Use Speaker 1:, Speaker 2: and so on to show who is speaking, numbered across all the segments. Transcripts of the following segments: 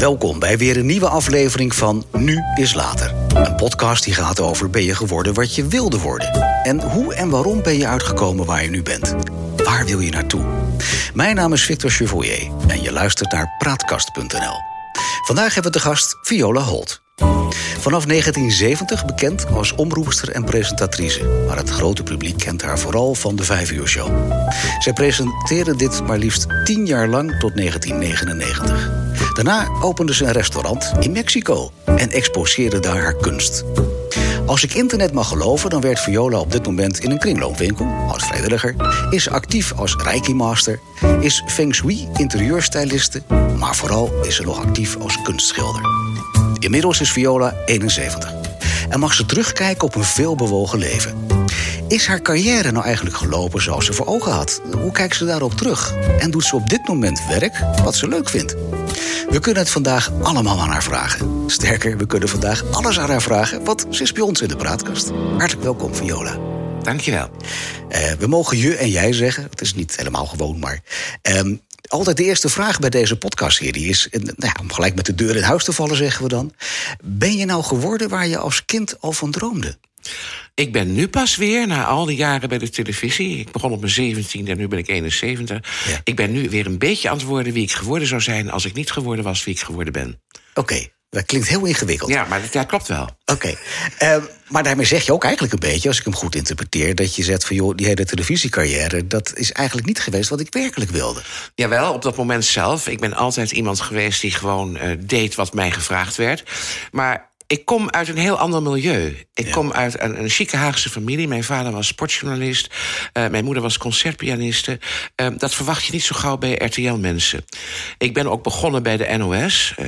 Speaker 1: Welkom bij weer een nieuwe aflevering van Nu is Later. Een podcast die gaat over ben je geworden wat je wilde worden. En hoe en waarom ben je uitgekomen waar je nu bent. Waar wil je naartoe? Mijn naam is Victor Chevoyer en je luistert naar Praatkast.nl. Vandaag hebben we de gast Viola Holt. Vanaf 1970 bekend als omroepster en presentatrice. Maar het grote publiek kent haar vooral van de Vijf Uur Show. Zij presenteerde dit maar liefst 10 jaar lang tot 1999. Daarna opende ze een restaurant in Mexico en exposeerde daar haar kunst. Als ik internet mag geloven, dan werkt Viola op dit moment in een kringloopwinkel als vrijwilliger, is actief als Reiki-master, is Feng Shui interieurstyliste, maar vooral is ze nog actief als kunstschilder. Inmiddels is Viola 71 en mag ze terugkijken op een veelbewogen leven. Is haar carrière nou eigenlijk gelopen zoals ze voor ogen had? Hoe kijkt ze daarop terug? En doet ze op dit moment werk wat ze leuk vindt? We kunnen het vandaag allemaal aan haar vragen. Sterker, we kunnen vandaag alles aan haar vragen, want ze is bij ons in de praatkast. Hartelijk welkom, Viola.
Speaker 2: Dankjewel.
Speaker 1: Uh, we mogen je en jij zeggen. Het is niet helemaal gewoon, maar. Um, altijd de eerste vraag bij deze podcastserie is, nou ja, om gelijk met de deur in huis te vallen, zeggen we dan. Ben je nou geworden waar je als kind al van droomde?
Speaker 2: Ik ben nu pas weer, na al die jaren bij de televisie. Ik begon op mijn 17 en nu ben ik 71. Ja. Ik ben nu weer een beetje aan het worden wie ik geworden zou zijn als ik niet geworden was wie ik geworden ben.
Speaker 1: Oké. Dat klinkt heel ingewikkeld.
Speaker 2: Ja, maar dat klopt wel.
Speaker 1: Oké. Okay. Uh, maar daarmee zeg je ook eigenlijk een beetje, als ik hem goed interpreteer, dat je zegt van joh, die hele televisiecarrière, dat is eigenlijk niet geweest wat ik werkelijk wilde.
Speaker 2: Jawel, op dat moment zelf. Ik ben altijd iemand geweest die gewoon uh, deed wat mij gevraagd werd. Maar ik kom uit een heel ander milieu. Ik kom uit een, een chique Haagse familie. Mijn vader was sportjournalist. Uh, mijn moeder was concertpianiste. Uh, dat verwacht je niet zo gauw bij RTL-mensen. Ik ben ook begonnen bij de NOS. Uh,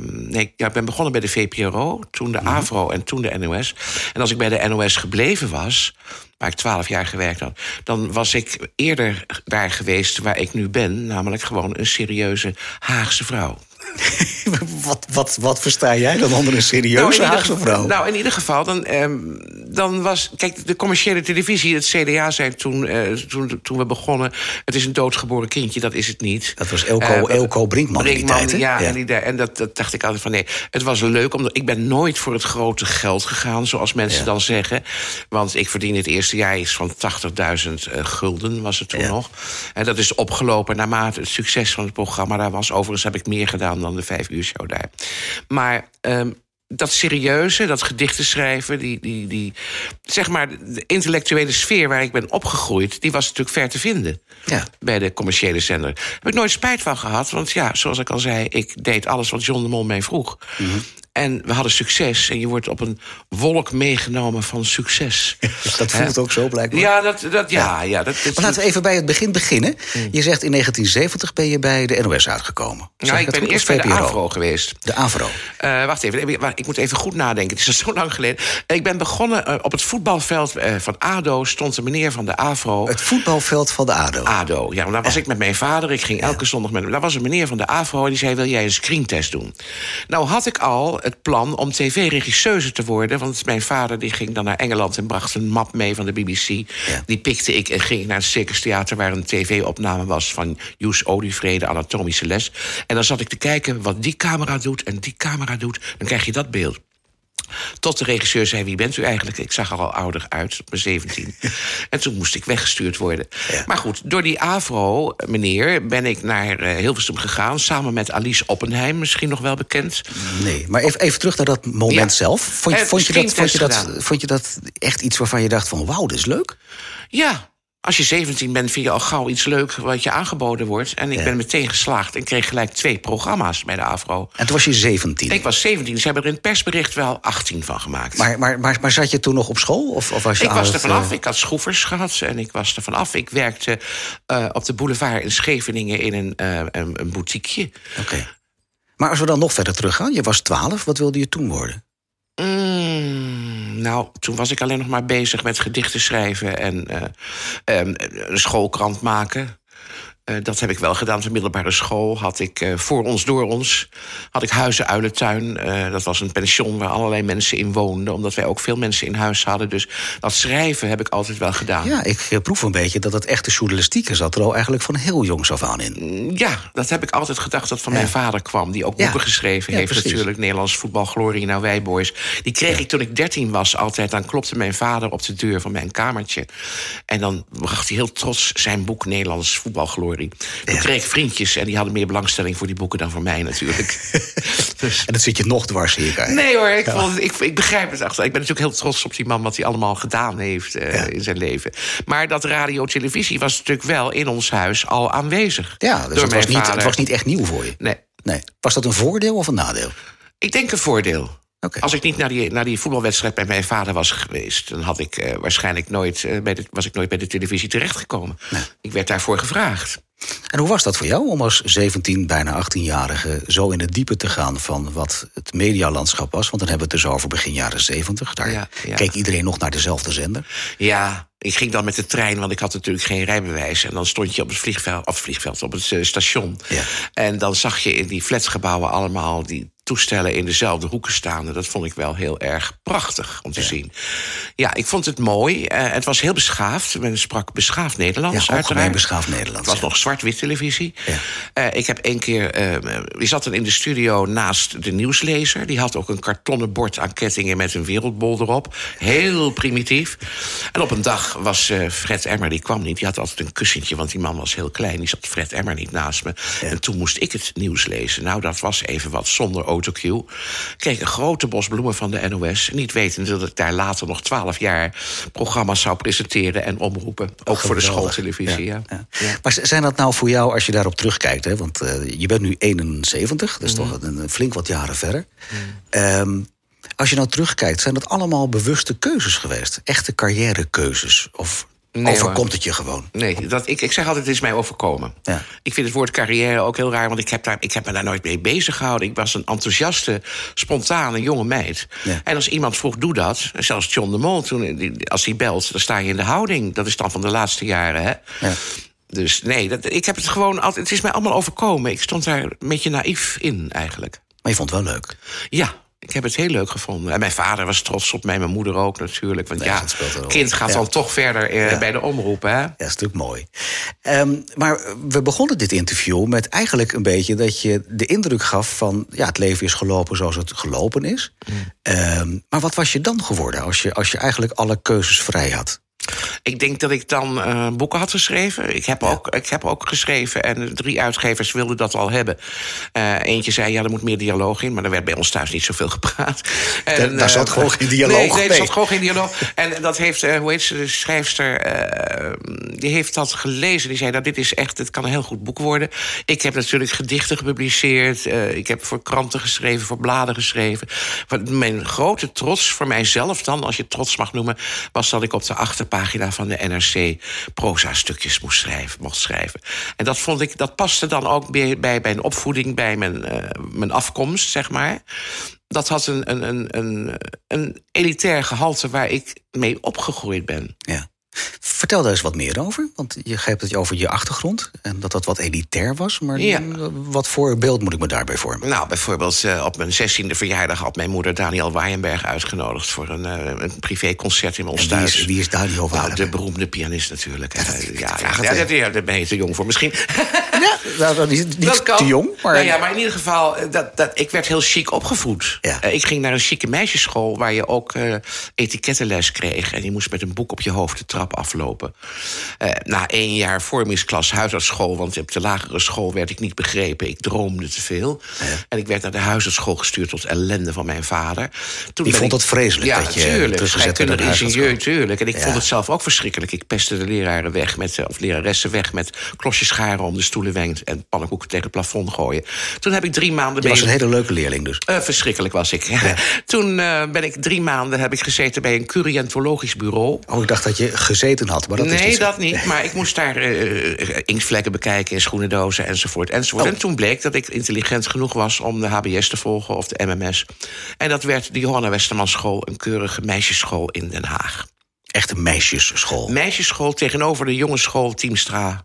Speaker 2: nee, ja, ik ben begonnen bij de VPRO, toen de -hmm. AVRO en toen de NOS. En als ik bij de NOS gebleven was waar ik twaalf jaar gewerkt had... dan was ik eerder daar geweest waar ik nu ben. Namelijk gewoon een serieuze Haagse vrouw.
Speaker 1: wat, wat, wat versta jij dan onder een serieuze nou, Haagse vrouw?
Speaker 2: Nou, in ieder geval, dan, eh, dan was... Kijk, de commerciële televisie, het CDA zei toen, eh, toen, toen we begonnen... het is een doodgeboren kindje, dat is het niet.
Speaker 1: Dat was Elko, uh, Elko Brinkman, Brinkman in die tijd,
Speaker 2: Ja, ja. En, die, en dat, dat, dacht ik altijd van nee. Het was leuk, omdat ik ben nooit voor het grote geld gegaan... zoals mensen ja. dan zeggen. Want ik verdiende het eerste jaar iets van 80.000 gulden, was het toen ja. nog. En dat is opgelopen naarmate het succes van het programma daar was. Overigens heb ik meer gedaan dan de vijf uur show daar. Maar um, dat serieuze, dat gedichten schrijven, die, die, die, zeg maar, de intellectuele sfeer waar ik ben opgegroeid, die was natuurlijk ver te vinden ja. bij de commerciële zender. Daar heb ik nooit spijt van gehad, want ja, zoals ik al zei, ik deed alles wat John de Mol mij vroeg. Mm -hmm. En we hadden succes. En je wordt op een wolk meegenomen van succes.
Speaker 1: dat voelt ook zo blijkbaar.
Speaker 2: Ja, dat, dat, ja, ja. dat, dat,
Speaker 1: maar laten we even bij het begin beginnen. Mm. Je zegt in 1970 ben je bij de NOS uitgekomen.
Speaker 2: Nou, ik ben eerst bij de AVRO geweest.
Speaker 1: De AVRO.
Speaker 2: Uh, wacht even, ik moet even goed nadenken. Het is al zo lang geleden. Ik ben begonnen uh, op het voetbalveld uh, van ADO... stond een meneer van de AVRO.
Speaker 1: Het voetbalveld van de ADO?
Speaker 2: ADO, ja. Daar was ik met mijn vader. Ik ging elke zondag met hem. Daar was een meneer van de AVRO en die zei... wil jij een screentest doen? Nou had ik al het plan om tv-regisseuse te worden. Want mijn vader die ging dan naar Engeland en bracht een map mee van de BBC. Ja. Die pikte ik en ging naar het Circus Theater... waar een tv-opname was van Joes Olievrede, Anatomische Les. En dan zat ik te kijken wat die camera doet en die camera doet. Dan krijg je dat beeld. Tot de regisseur zei, wie bent u eigenlijk? Ik zag er al ouder uit, op mijn 17. en toen moest ik weggestuurd worden. Ja. Maar goed, door die AVRO, meneer, ben ik naar uh, Hilversum gegaan... samen met Alice Oppenheim, misschien nog wel bekend.
Speaker 1: Nee, maar even, even terug naar dat moment ja. zelf. Vond, je, vond, je dat, vond, je dat, vond je dat echt iets waarvan je dacht van... wauw, dit is leuk?
Speaker 2: Ja, als je 17 bent, vind je al gauw iets leuk wat je aangeboden wordt. En ik ja. ben meteen geslaagd en kreeg gelijk twee programma's bij de AVRO.
Speaker 1: En toen was je 17?
Speaker 2: Ik was 17. Ze hebben er in het persbericht wel 18 van gemaakt.
Speaker 1: Maar, maar, maar, maar zat je toen nog op school? Of, of was je
Speaker 2: ik was er vanaf. Uh... Ik had schroefers gehad en ik was er vanaf. Ik werkte uh, op de boulevard in Scheveningen in een, uh, een, een boutiqueje.
Speaker 1: Oké. Okay. Maar als we dan nog verder teruggaan. Je was 12. Wat wilde je toen worden?
Speaker 2: Mm, nou, toen was ik alleen nog maar bezig met gedichten schrijven en uh, um, een schoolkrant maken. Uh, dat heb ik wel gedaan. De middelbare school had ik uh, voor ons, door ons, had ik Huizen Uilentuin. Uh, dat was een pension waar allerlei mensen in woonden, omdat wij ook veel mensen in huis hadden. Dus dat schrijven heb ik altijd wel gedaan.
Speaker 1: Ja, ik proef een beetje dat het echte journalistiek zat er al eigenlijk van heel jongs af aan in.
Speaker 2: Mm, ja, dat heb ik altijd gedacht dat van ja. mijn vader kwam, die ook boeken geschreven ja, heeft. Precies. Natuurlijk, Nederlands voetbalglorie, nou wij boys. Die kreeg ik toen ik dertien was altijd. Dan klopte mijn vader op de deur van mijn kamertje. En dan bracht hij heel trots zijn boek Nederlands voetbalglorie. Toen kreeg ik vriendjes en die hadden meer belangstelling voor die boeken dan voor mij natuurlijk.
Speaker 1: dus... En dat zit je nog dwars hier.
Speaker 2: Nee hoor, ik, vond, ik, ik begrijp het achter. Ik ben natuurlijk heel trots op die man wat hij allemaal gedaan heeft uh, in zijn leven. Maar dat radio-televisie was natuurlijk wel in ons huis al aanwezig.
Speaker 1: Ja, dus het, was niet, het was niet echt nieuw voor je.
Speaker 2: Nee.
Speaker 1: nee. Was dat een voordeel of een nadeel?
Speaker 2: Ik denk een voordeel. Okay. Als ik niet naar die, naar die voetbalwedstrijd bij mijn vader was geweest... dan had ik, uh, waarschijnlijk nooit, uh, bij de, was ik nooit bij de televisie terechtgekomen. Nee. Ik werd daarvoor gevraagd.
Speaker 1: En hoe was dat voor jou om als 17, bijna 18-jarige zo in het diepe te gaan van wat het medialandschap was? Want dan hebben we het dus over begin jaren 70. Daar ja, ja. keek iedereen nog naar dezelfde zender.
Speaker 2: Ja, ik ging dan met de trein, want ik had natuurlijk geen rijbewijs. En dan stond je op het vliegveld, op, het vliegveld, op het uh, station. Ja. En dan zag je in die flatgebouwen allemaal die toestellen in dezelfde hoeken staan. Dat vond ik wel heel erg prachtig om te ja. zien. Ja, ik vond het mooi. Uh, het was heel beschaafd. Men sprak beschaafd Nederlands.
Speaker 1: Ja, algemeen beschaafd Nederlands.
Speaker 2: Het was nog zwart-wit televisie. Ja. Uh, ik heb één keer... Uh, we zaten in de studio naast de nieuwslezer. Die had ook een kartonnen bord aan kettingen met een wereldbol erop. Heel primitief. En op een dag was Fred Emmer, die kwam niet. Die had altijd een kussentje, want die man was heel klein. Die zat Fred Emmer niet naast me. En toen moest ik het nieuws lezen. Nou, dat was even wat zonder autocue. Kreeg een grote bos bloemen van de NOS. Niet wetende dat ik daar later nog twaalf jaar programma's zou presenteren en omroepen. Ook voor de schooltelevisie. Ja. Ja.
Speaker 1: Ja. Maar zijn dat nou voor jou, als je daarop terugkijkt... Hè, want uh, je bent nu 71, dat is mm. toch een, een, flink wat jaren verder... Mm. Um, als je nou terugkijkt, zijn dat allemaal bewuste keuzes geweest? Echte carrièrekeuzes? Of Nee, overkomt het je gewoon?
Speaker 2: Nee, dat, ik, ik zeg altijd, het is mij overkomen. Ja. Ik vind het woord carrière ook heel raar, want ik heb, daar, ik heb me daar nooit mee bezig gehouden. Ik was een enthousiaste, spontane jonge meid. Ja. En als iemand vroeg, doe dat, zelfs John de Mol, toen, als hij belt, dan sta je in de houding. Dat is dan van de laatste jaren, hè? Ja. Dus nee, dat, ik heb het gewoon altijd. Het is mij allemaal overkomen. Ik stond daar een beetje naïef in, eigenlijk.
Speaker 1: Maar je vond het wel leuk?
Speaker 2: Ja, ik heb het heel leuk gevonden. En mijn vader was trots op mij, mijn moeder ook natuurlijk. Want nee, ja, kind gaat ja. dan toch verder eh, ja. bij de omroep, hè? Ja,
Speaker 1: dat is natuurlijk mooi. Um, maar we begonnen dit interview met eigenlijk een beetje... dat je de indruk gaf van... ja, het leven is gelopen zoals het gelopen is. Mm. Um, maar wat was je dan geworden als je, als je eigenlijk alle keuzes vrij had?
Speaker 2: Ik denk dat ik dan uh, boeken had geschreven. Ik heb, ja. ook, ik heb ook geschreven en drie uitgevers wilden dat al hebben. Uh, eentje zei, ja, er moet meer dialoog in. Maar er werd bij ons thuis niet zoveel gepraat.
Speaker 1: En, daar zat uh, gewoon geen dialoog
Speaker 2: nee, nee, er zat gewoon geen dialoog. En dat heeft, hoe heet ze, de schrijfster... die heeft dat gelezen. Die zei, nou, dit is echt, het kan een heel goed boek worden. Ik heb natuurlijk gedichten gepubliceerd. ik heb voor kranten geschreven, voor bladen geschreven. Mijn grote trots voor mijzelf dan, als je trots mag noemen... was dat ik op de achterpagina pagina van de NRC proza-stukjes moest schrijven, mocht schrijven. En dat vond ik, dat paste dan ook bij, bij mijn opvoeding, bij mijn, uh, mijn afkomst, zeg maar. Dat had een, een, een, een, een elitair gehalte waar ik mee opgegroeid ben.
Speaker 1: Ja. Vertel daar eens wat meer over. Want je geeft het over je achtergrond en dat dat wat elitair was. Maar ja. wat voor beeld moet ik me daarbij vormen?
Speaker 2: Nou, bijvoorbeeld uh, op mijn zestiende verjaardag had mijn moeder Daniel Waaienberg uitgenodigd voor een, uh, een privéconcert in ons
Speaker 1: en
Speaker 2: thuis.
Speaker 1: Wie is, wie is Daniel Waaienberg?
Speaker 2: Nou, de beroemde pianist natuurlijk. Ja, ja, ja, ja, ja, daar ben je te jong voor. Misschien.
Speaker 1: Ja, nou, dat is niet dat te jong. Maar...
Speaker 2: Nou ja, maar in ieder geval, eh, dat, dat, ik werd heel chic opgevoed. Ik ging naar een chique meisjesschool waar je ook etikettenles kreeg. En je moest met een boek op je hoofd de trap aflopen. Uh, na één jaar vormingsklas huisartsschool, want op de lagere school werd ik niet begrepen. Ik droomde te veel. Ja. En ik werd naar de huisartsschool gestuurd tot ellende van mijn vader.
Speaker 1: Toen Die vond ik... het vreselijk
Speaker 2: ja,
Speaker 1: dat je
Speaker 2: tuurlijk, scheikundige ingenieur, tuurlijk. En ik ja. vond het zelf ook verschrikkelijk. Ik pestte de leraren weg, met, of leraressen weg met klosjes scharen om de stoelen wenkt en pannenkoeken tegen het plafond gooien. Toen heb ik drie maanden...
Speaker 1: Je was een hele leuke leerling dus.
Speaker 2: Uh, verschrikkelijk was ik. Ja. Toen uh, ben ik drie maanden heb ik gezeten bij een curiantologisch bureau.
Speaker 1: Oh, ik dacht dat je gezeten had, maar dat
Speaker 2: nee,
Speaker 1: is niet
Speaker 2: dat niet. Maar ik moest daar uh, inktvlekken bekijken in schoenendozen enzovoort. enzovoort. Oh. En toen bleek dat ik intelligent genoeg was om de HBS te volgen of de MMS. En dat werd de Johanna Westerman School, een keurige meisjesschool in Den Haag.
Speaker 1: Echt een meisjesschool.
Speaker 2: Meisjesschool tegenover de jongensschool Teamstra.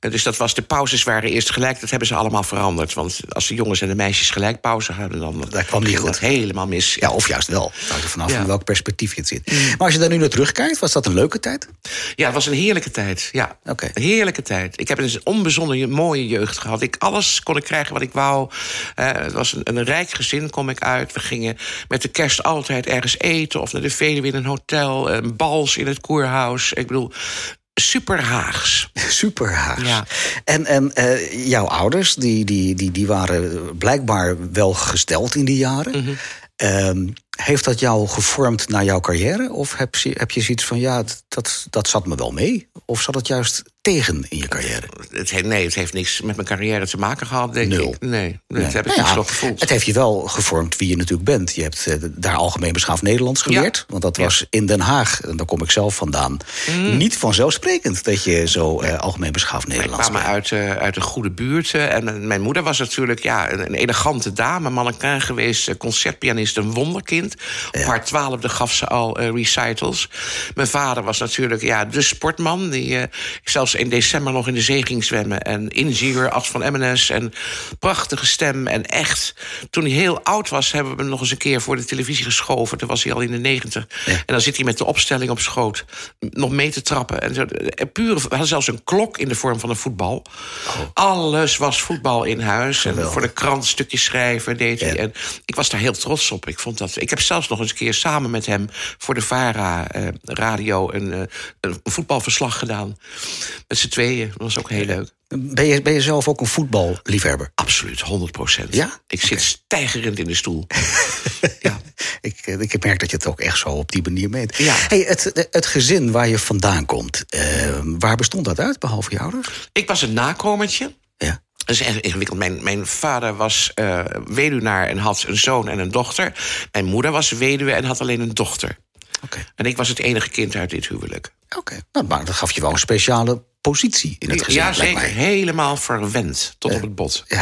Speaker 2: Eh, Dus dat was, de pauzes waren eerst gelijk. Dat hebben ze allemaal veranderd. Want als de jongens en de meisjes gelijk pauze hadden... dan
Speaker 1: Dat kwam niet goed.
Speaker 2: helemaal mis.
Speaker 1: Ja, of juist wel. Het hangt er vanaf
Speaker 2: Ja.
Speaker 1: van welk perspectief je het zit. Maar als je daar nu naar terugkijkt, was dat een leuke tijd?
Speaker 2: Ja, het was een heerlijke tijd. Ja,
Speaker 1: Oké.
Speaker 2: een heerlijke tijd. Ik heb een onbezonnen mooie jeugd gehad. Ik, alles kon ik krijgen wat ik wou. Eh, het was een, een rijk gezin, kom ik uit. We gingen met de kerst altijd ergens eten... of naar de Veluwe in een hotel, een bals in het koerhuis. Ik bedoel, super Haags.
Speaker 1: Super Haags.
Speaker 2: Ja.
Speaker 1: En, en eh, jouw ouders, die, die, die, die waren blijkbaar wel gesteld in die jaren.
Speaker 2: Mhm.
Speaker 1: Ehm, heeft dat jou gevormd naar jouw carrière? Of heb je, heb je zoiets van, ja, dat, dat zat me wel mee? Of zat het juist tegen in je carrière?
Speaker 2: Het heeft, nee, het heeft niks met mijn carrière te maken gehad, denk
Speaker 1: Nul.
Speaker 2: ik. Nee, nee,
Speaker 1: Nee.
Speaker 2: dat heb ik
Speaker 1: Nou ja,
Speaker 2: gevoeld.
Speaker 1: Het heeft je wel gevormd wie je natuurlijk bent. Je hebt eh, daar algemeen beschaafd Nederlands geleerd. Want dat
Speaker 2: Ja.
Speaker 1: was in Den Haag, en daar kom ik zelf vandaan... niet vanzelfsprekend dat je zo eh, algemeen beschaafd
Speaker 2: Ik
Speaker 1: Nederlands
Speaker 2: kwam uit, eh, uit een goede buurt. en mijn- moeder was natuurlijk ja, een, een elegante dame, mannequin geweest, concertpianist, een wonderkind. Op haar twaalfde gaf ze al recitals. Mijn vader was natuurlijk ja, de sportman, die eh, in december nog in de zee ging zwemmen. En inziewer, As van Emmenes, en prachtige stem. En echt, toen hij heel oud was, hebben we hem nog eens een keer voor de televisie geschoven. Toen was hij al in de negentig. En dan zit hij met de opstelling op schoot, nog mee te trappen. En zo, eh, pure, we hadden zelfs een klok in de vorm van een voetbal. Alles was voetbal in huis. En voor de krant stukjes schrijven deed hij.
Speaker 1: Ja.
Speaker 2: En ik was daar heel trots op. Ik, vond dat, ik heb zelfs nog eens een keer samen met hem voor de VARA eh, radio een, eh, een voetbalverslag gedaan. Met z'n tweeën. Dat was ook heel leuk.
Speaker 1: Ben je, ben je zelf ook een voetballiefhebber?
Speaker 2: Absoluut, 100 procent.
Speaker 1: Ja?
Speaker 2: Ik zit stijgerend in de stoel. ja.
Speaker 1: Ik, eh, ik merk dat je het ook echt zo op die manier meent.
Speaker 2: Ja.
Speaker 1: Hey, het, het gezin waar je vandaan komt, eh, waar bestond dat uit, behalve je ouders?
Speaker 2: Ik was een nakomertje.
Speaker 1: Ja.
Speaker 2: Dat is echt ingewikkeld. Mijn, mijn vader was eh weduwnaar en had een zoon en een dochter. Mijn moeder was weduwe en had alleen een dochter. En ik was het enige kind uit dit huwelijk.
Speaker 1: Oké. Nou, maar dat gaf je wel een speciale positie in het gezin.
Speaker 2: ja, zeker. Helemaal verwend. Tot op het bot.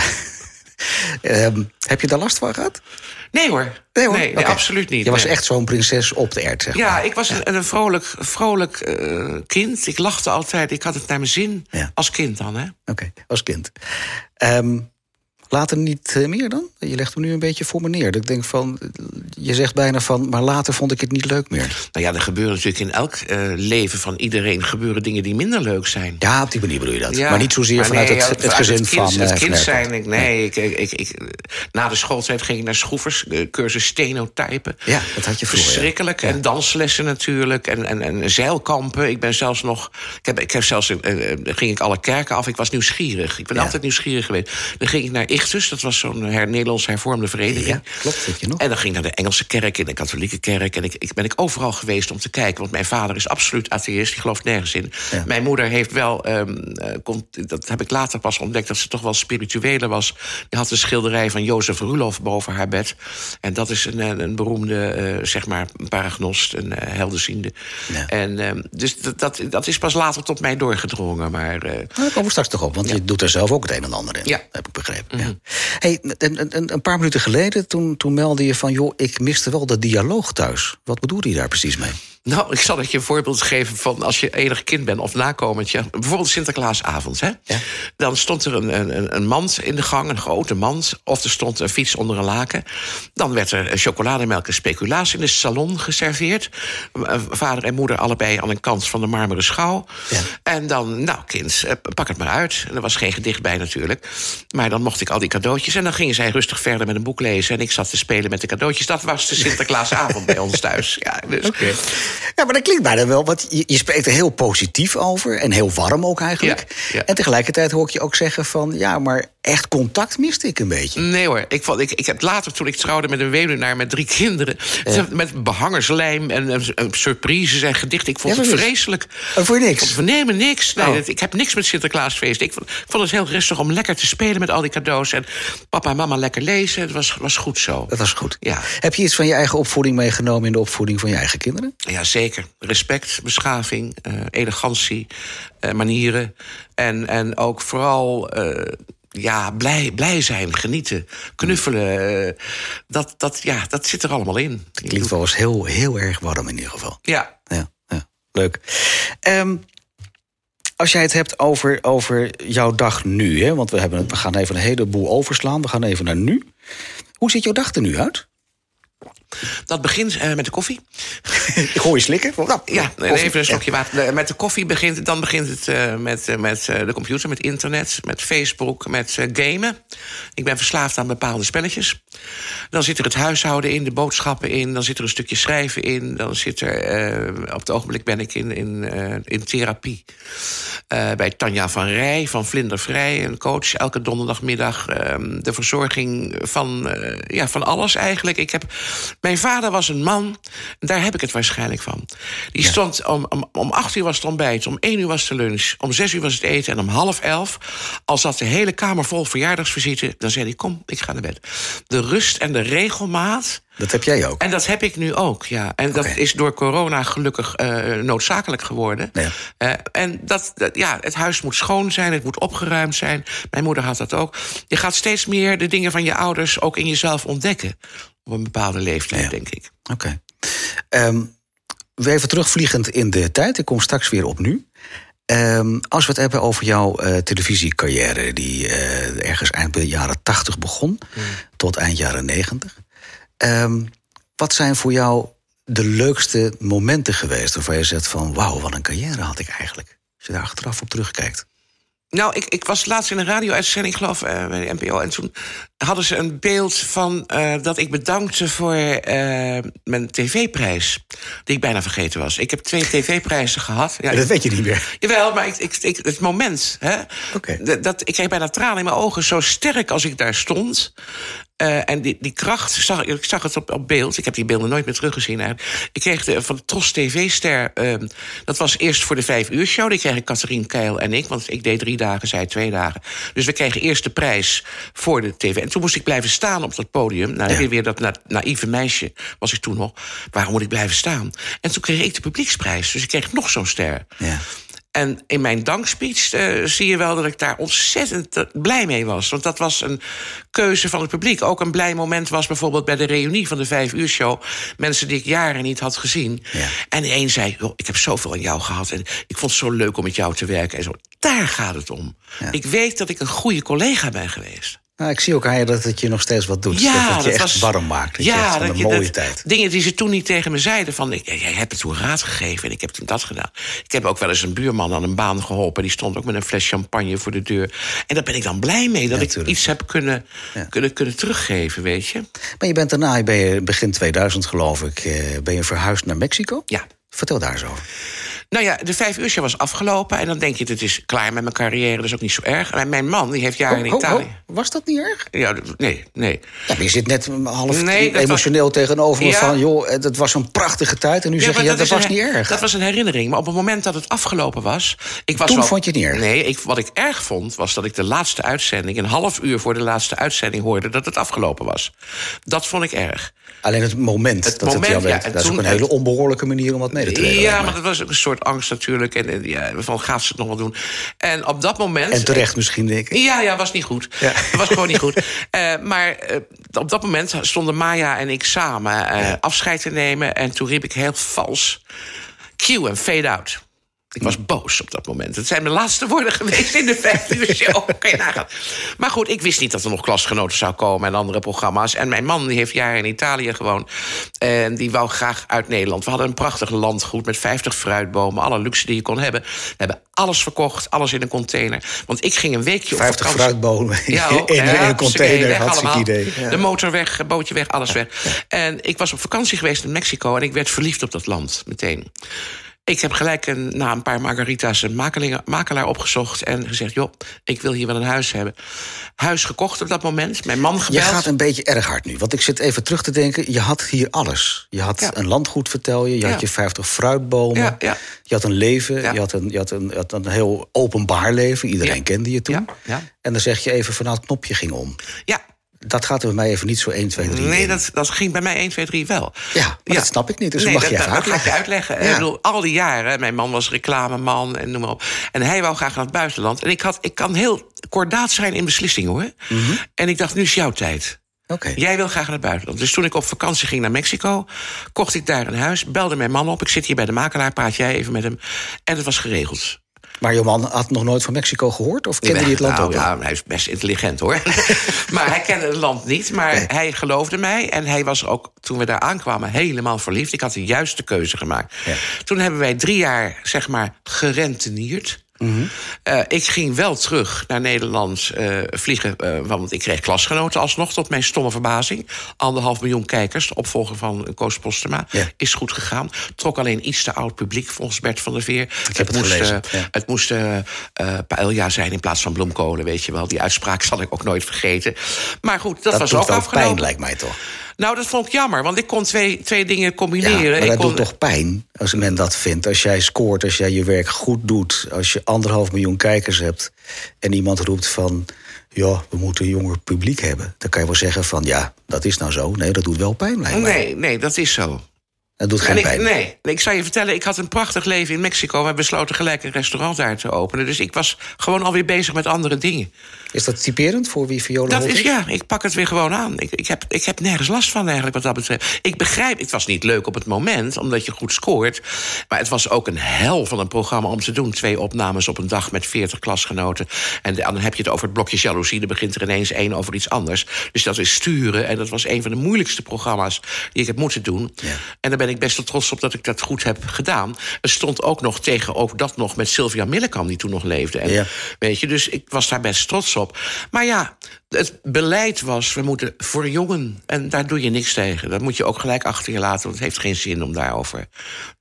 Speaker 1: Ehm, heb je daar last van gehad?
Speaker 2: Nee hoor.
Speaker 1: Nee hoor.
Speaker 2: Nee, absoluut niet.
Speaker 1: Je was echt zo'n prinses op de zeg
Speaker 2: Ja,
Speaker 1: maar.
Speaker 2: ik was een, een vrolijk, vrolijk eh, kind. Ik lachte altijd. Ik had het naar mijn zin.
Speaker 1: Ja.
Speaker 2: Als kind dan, hè?
Speaker 1: Oké, als kind. Ehm, later niet eh, meer dan? Je legt hem nu een beetje voor me neer. Dat ik denk van, eh, je zegt bijna van, maar later vond ik het niet leuk meer.
Speaker 2: Nou ja, er gebeuren natuurlijk in elk eh, leven van iedereen... gebeuren dingen die minder leuk zijn.
Speaker 1: Ja, op die manier bedoel je dat.
Speaker 2: Ja,
Speaker 1: maar niet zozeer
Speaker 2: maar
Speaker 1: vanuit
Speaker 2: nee,
Speaker 1: het, het gezin
Speaker 2: het kind,
Speaker 1: van
Speaker 2: Het kind zijn, ik, nee, ik, ik, ik, ik- na de schooltijd ging ik naar schroevers, cursus stenotypen.
Speaker 1: Ja, dat had je vroeger, ja.
Speaker 2: Verschrikkelijk. En danslessen natuurlijk. En, en, en zeilkampen. Ik ben zelfs nog. Ik heb, ik heb zelfs. ging ik alle kerken af. Ik was nieuwsgierig. Ik ben altijd nieuwsgierig geweest. Dan ging ik naar Ichtus. Dat was zo'n her, Nederlands hervormde vereniging.
Speaker 1: Ja, klopt, weet je nog.
Speaker 2: En dan ging ik naar de Engelse kerk en de katholieke kerk. En ik, ik ben ik overal geweest om te kijken. Want mijn vader is absoluut atheïst. Die gelooft nergens in.
Speaker 1: Ja.
Speaker 2: Mijn moeder heeft wel. ehm, eh, kon- dat heb ik later pas ontdekt. Dat ze toch wel spiritueler was. Die had een schilderij van Jozef Rulof boven haar bed. En dat is een, een, een beroemde, eh, zeg maar, paragnost. Een eh, helderziende.
Speaker 1: Ja.
Speaker 2: En ehm, dus dat, dat, dat is pas later tot mij doorgedrongen. Maar. eh,
Speaker 1: Nou, daar komen we straks toch op, want je doet er zelf ook het een en ander in.
Speaker 2: Ja. Mhm.
Speaker 1: Heb ik begrepen. Ja. hey, een, paar minuten geleden, toen, toen meldde je van... joh, ik miste wel de dialoog thuis. Wat bedoelde je daar precies mee?
Speaker 2: Nou, ik zal het je een voorbeeld geven van als je enig kind bent of nakomertje. Bijvoorbeeld Sinterklaasavond. Hè?
Speaker 1: Ja.
Speaker 2: Dan stond er een, een, een mand in de gang, een grote mand. Of er stond een fiets onder een laken. Dan werd er chocolademelk en speculaas in de salon geserveerd. Eh, Vader en moeder allebei aan een kant van de marmeren schouw.
Speaker 1: Ja.
Speaker 2: En dan, nou kind, eh, pak het maar uit. En er was geen gedicht bij natuurlijk. Maar dan mocht ik al die cadeautjes. En dan gingen zij rustig verder met een boek lezen. En ik zat te spelen met de cadeautjes. Dat was de Sinterklaasavond bij ons thuis. Ja, dus.
Speaker 1: Ja, maar dat klinkt bijna wel, want je, je spreekt er heel positief over... en heel warm ook eigenlijk.
Speaker 2: Ja, ja.
Speaker 1: En tegelijkertijd hoor ik je ook zeggen van... ja, maar echt contact miste ik een beetje.
Speaker 2: Nee hoor, ik, vond, ik, ik heb later toen ik trouwde met een weduwnaar met drie kinderen... met behangerslijm en eh, surprises en gedichten. Ik vond
Speaker 1: Ja,
Speaker 2: het vreselijk.
Speaker 1: Oh, je niks?
Speaker 2: Ik vond, nee, maar niks. Nee,
Speaker 1: Oh.
Speaker 2: dat- ik heb niks met Sinterklaasfeest. Ik vond, ik vond het heel rustig om lekker te spelen met al die cadeaus. En papa en mama lekker lezen. Het was, was goed zo.
Speaker 1: Dat was goed.
Speaker 2: Ja.
Speaker 1: Heb je iets van je eigen opvoeding meegenomen... in de opvoeding van je eigen kinderen?
Speaker 2: Ja, zeker. Respect, beschaving, eh, elegantie, eh, manieren. En, en ook vooral eh, ja, blij, blij zijn, genieten, knuffelen. eh, dat, dat, ja, dat zit er allemaal in.
Speaker 1: Het klinkt wel eens heel, heel erg warm in ieder geval.
Speaker 2: Ja,
Speaker 1: Ja, ja. leuk. Um, als jij het hebt over, over jouw dag nu, hè? want we, hebben, we gaan even een heleboel overslaan. We gaan even naar nu. Hoe ziet jouw dag er nu uit?
Speaker 2: Dat begint uh, met de koffie.
Speaker 1: Ik hoor je slikken.
Speaker 2: Nou, ja, even een slokje water. Met de koffie begint dan begint het uh, met, uh, met de computer, met internet, met Facebook, met gamen. Ik ben verslaafd aan bepaalde spelletjes. Dan zit er het huishouden in, de boodschappen in, dan zit er een stukje schrijven in. Dan zit er, op het ogenblik ben ik in, in, in therapie. bij Tanja van Rij van Vlindervrij, een coach, elke donderdagmiddag. Ehm, de verzorging van, ja, van alles eigenlijk. Ik heb mijn vader was een man, daar heb ik het waarschijnlijk van. Die stond om, om, om acht uur was het ontbijt, om één uur was de lunch... om zes uur was het eten en om half elf... als zat de hele kamer vol verjaardagsvisite... dan zei hij, kom, ik ga naar bed. De rust en de regelmaat...
Speaker 1: Dat heb jij ook.
Speaker 2: En dat heb ik nu ook, ja. En dat is door corona gelukkig uh, noodzakelijk geworden. Ja. Uh, en dat, dat, ja, het huis moet schoon zijn, het moet opgeruimd zijn. Mijn moeder had dat ook. Je gaat steeds meer de dingen van je ouders ook in jezelf ontdekken. Op een bepaalde leeftijd, denk ik.
Speaker 1: Oké. Okay. Um, we even terugvliegend in de tijd. Ik kom straks weer op nu. Um, als we het hebben over jouw uh, televisiecarrière, die uh, ergens eind jaren 80 begon, mm. tot eind jaren 90. Um, wat zijn voor jou de leukste momenten geweest waarvan je zegt van wauw, wat een carrière had ik eigenlijk? Als je daar achteraf op terugkijkt.
Speaker 2: Nou, ik, ik was laatst in een radio-uitzending, geloof uh, bij de NPO. En toen hadden ze een beeld van uh, dat ik bedankte voor uh, mijn tv-prijs. Die ik bijna vergeten was. Ik heb twee tv-prijzen gehad.
Speaker 1: Ja, dat weet je niet meer.
Speaker 2: Jawel, maar ik, ik, ik het moment. Hè, okay. dat, ik kreeg bijna tranen in mijn ogen. Zo sterk als ik daar stond. Uh, en die, die kracht, zag, ik zag het op, op beeld. Ik heb die beelden nooit meer teruggezien. Eigenlijk. Ik kreeg de, van de Tros TV-ster. Uh, dat was eerst voor de vijf uur show. Die kregen Catherine Keil en ik. Want ik deed drie dagen, zij twee dagen. Dus we kregen eerst de prijs voor de tv. En toen moest ik blijven staan op dat podium. Nou, ja. weer dat na, naïeve meisje was ik toen nog. Waarom moet ik blijven staan? En toen kreeg ik de publieksprijs. Dus ik kreeg nog zo'n ster. Ja. En in mijn dankspeech uh, zie je wel dat ik daar ontzettend eh, blij mee was. Want dat was een keuze van het publiek. Ook een blij moment was bijvoorbeeld bij de reunie van de vijf uur show. Mensen die ik jaren niet had gezien. Ja. En de een zei, ik heb zoveel aan jou gehad. En ik vond het zo leuk om met jou te werken. En zo. Daar gaat het om. Ja. Ik weet dat ik een goede collega ben geweest.
Speaker 1: Nou, ik zie ook aan je dat het je nog steeds wat doet. Ja, dat je echt was, warm maakt. Dat ja, je echt een mooie tijd.
Speaker 2: Dingen die ze toen niet tegen me zeiden. Van, ik, jij hebt het toen raad gegeven en ik heb toen dat gedaan. Ik heb ook wel eens een buurman aan een baan geholpen. Die stond ook met een fles champagne voor de deur. En daar ben ik dan blij mee. Dat ja, ik iets heb kunnen, ja. kunnen, kunnen teruggeven, weet je.
Speaker 1: Maar je bent daarna, ben je begin 2000 geloof ik... Eh, ben je verhuisd naar Mexico?
Speaker 2: Ja.
Speaker 1: Vertel daar eens over.
Speaker 2: Nou ja, de vijf uur was afgelopen. En dan denk je, het is klaar met mijn carrière. Dat is ook niet zo erg. En mijn man, die heeft jaren in Italië.
Speaker 1: was dat niet erg?
Speaker 2: Ja, nee, nee.
Speaker 1: Ja, je zit net half nee, emotioneel was... tegenover me ja. van... joh, het was een prachtige tijd. En nu ja, zeg je, dat, dat was niet erg.
Speaker 2: Dat was een herinnering. Maar op het moment dat het afgelopen was... Ik was
Speaker 1: Toen
Speaker 2: wel...
Speaker 1: vond je het niet erg?
Speaker 2: Nee, ik, wat ik erg vond, was dat ik de laatste uitzending... een half uur voor de laatste uitzending hoorde dat het afgelopen was. Dat vond ik erg.
Speaker 1: Alleen het moment het dat moment, het jou werd. Dat is ook een hele onbehoorlijke manier om wat mee te delen.
Speaker 2: Ja, maar dat was ook een soort angst natuurlijk. En, en ja, van gaat ze het nog wel doen? En op dat moment.
Speaker 1: En terecht misschien, denk ik.
Speaker 2: Ja, ja, was niet goed. Ja. Was gewoon niet goed. Uh, maar uh, op dat moment stonden Maya en ik samen uh, ja. afscheid te nemen. En toen riep ik heel vals: cue en fade out. Ik was boos op dat moment. Het zijn mijn laatste woorden geweest in de vijf uur show. kan je nagaan. Maar goed, ik wist niet dat er nog klasgenoten zou komen en andere programma's. En mijn man die heeft jaren in Italië gewoond. En die wou graag uit Nederland. We hadden een prachtig landgoed met 50 fruitbomen. Alle luxe die je kon hebben. We hebben alles verkocht, alles in een container. Want ik ging een weekje
Speaker 1: 50 op fruitbomen ja, in, in, ja, een container, weg, hartstikke idee.
Speaker 2: Ja. De motor weg, bootje weg, alles weg. En ik was op vakantie geweest in Mexico... en ik werd verliefd op dat land, meteen. Ik heb gelijk een, na een paar margarita's een makelaar opgezocht en gezegd: joh, ik wil hier wel een huis hebben. Huis gekocht op dat moment. Mijn man gebeld.
Speaker 1: Je gaat een beetje erg hard nu. Want ik zit even terug te denken. Je had hier alles. Je had een landgoed, vertel je. Je had je 50 fruitbomen. Ja. Je had een leven. Je, had een, je, had een, je had een heel openbaar leven. Iedereen kende je toen. En dan zeg je even van nou, het knopje ging om.
Speaker 2: Ja,
Speaker 1: dat gaat er bij mij even niet zo 1, 2, 3
Speaker 2: Nee, dat, dat ging bij mij 1, 2, 3 wel.
Speaker 1: Ja, dat snap ik niet, dus nee, mag dat, je
Speaker 2: dat uitleggen. ga je uitleggen. Ja. Ik bedoel, al die jaren, mijn man was reclameman en noem maar op. En hij wou graag naar het buitenland. En ik, had, ik kan heel kordaat zijn in beslissingen, hoor. Mm -hmm. En ik dacht, nu is jouw tijd. Okay. Jij wil graag naar het buitenland. Dus toen ik op vakantie ging naar Mexico, kocht ik daar een huis, belde mijn man op. Ik zit hier bij de makelaar, praat jij even met hem. En het was geregeld.
Speaker 1: Maar je man had nog nooit van Mexico gehoord? Of kende hij het land
Speaker 2: nou,
Speaker 1: ook?
Speaker 2: Ja, hij is best intelligent hoor. maar hij kende het land niet. Maar hij geloofde mij. En hij was ook, toen we daar aankwamen, helemaal verliefd. Ik had de juiste keuze gemaakt. Ja. Toen hebben wij drie jaar, zeg maar, gerentenierd. Mm ik ging wel terug naar Nederland uh, vliegen, uh, want ik kreeg klasgenoten alsnog, tot mijn stomme verbazing. Anderhalf miljoen kijkers, de opvolger van Koos Postema, ja. is goed gegaan. Trok alleen iets te oud publiek, volgens Bert van der Veer.
Speaker 1: Ik heb het, moest,
Speaker 2: ja. het moest paella zijn in plaats van bloemkolen, weet je wel. Die uitspraak zal ik ook nooit vergeten. Maar goed, dat,
Speaker 1: dat
Speaker 2: was ook afgelopen.
Speaker 1: pijn, lijkt mij toch?
Speaker 2: Nou, dat vond ik jammer, want ik kon twee, twee dingen combineren.
Speaker 1: Ja, maar dat
Speaker 2: ik kon...
Speaker 1: doet toch pijn als men dat vindt. Als jij scoort, als jij je werk goed doet... als je anderhalf miljoen kijkers hebt... en iemand roept van... ja, we moeten een jonger publiek hebben... dan kan je wel zeggen van, ja, dat is nou zo. Nee, dat doet wel pijn, lijkt mij.
Speaker 2: Nee, nee, dat is zo.
Speaker 1: Dat doet geen
Speaker 2: ik,
Speaker 1: pijn.
Speaker 2: Nee, ik zou je vertellen, ik had een prachtig leven in Mexico. We besloten gelijk een restaurant daar te openen. Dus ik was gewoon alweer bezig met andere dingen.
Speaker 1: Is dat typerend voor wie Viola
Speaker 2: Dat is, ja, ik pak het weer gewoon aan. Ik, ik, heb, ik heb nergens last van eigenlijk wat dat betreft. Ik begrijp, het was niet leuk op het moment, omdat je goed scoort. Maar het was ook een hel van een programma om te doen. Twee opnames op een dag met veertig klasgenoten. En dan heb je het over het blokje jaloezie. Dan begint er ineens één over iets anders. Dus dat is sturen. En dat was een van de moeilijkste programma's die ik heb moeten doen.
Speaker 1: Ja.
Speaker 2: En daar ben ik best wel trots op dat ik dat goed heb gedaan. Er stond ook nog tegen ook dat nog met Sylvia Millekam, die toen nog leefde. En,
Speaker 1: Ja.
Speaker 2: weet je, dus ik was daar best trots op. Maar ja, het beleid was, we moeten verjongen. En daar doe je niks tegen. Dat moet je ook gelijk achter je laten. Want het heeft geen zin om daarover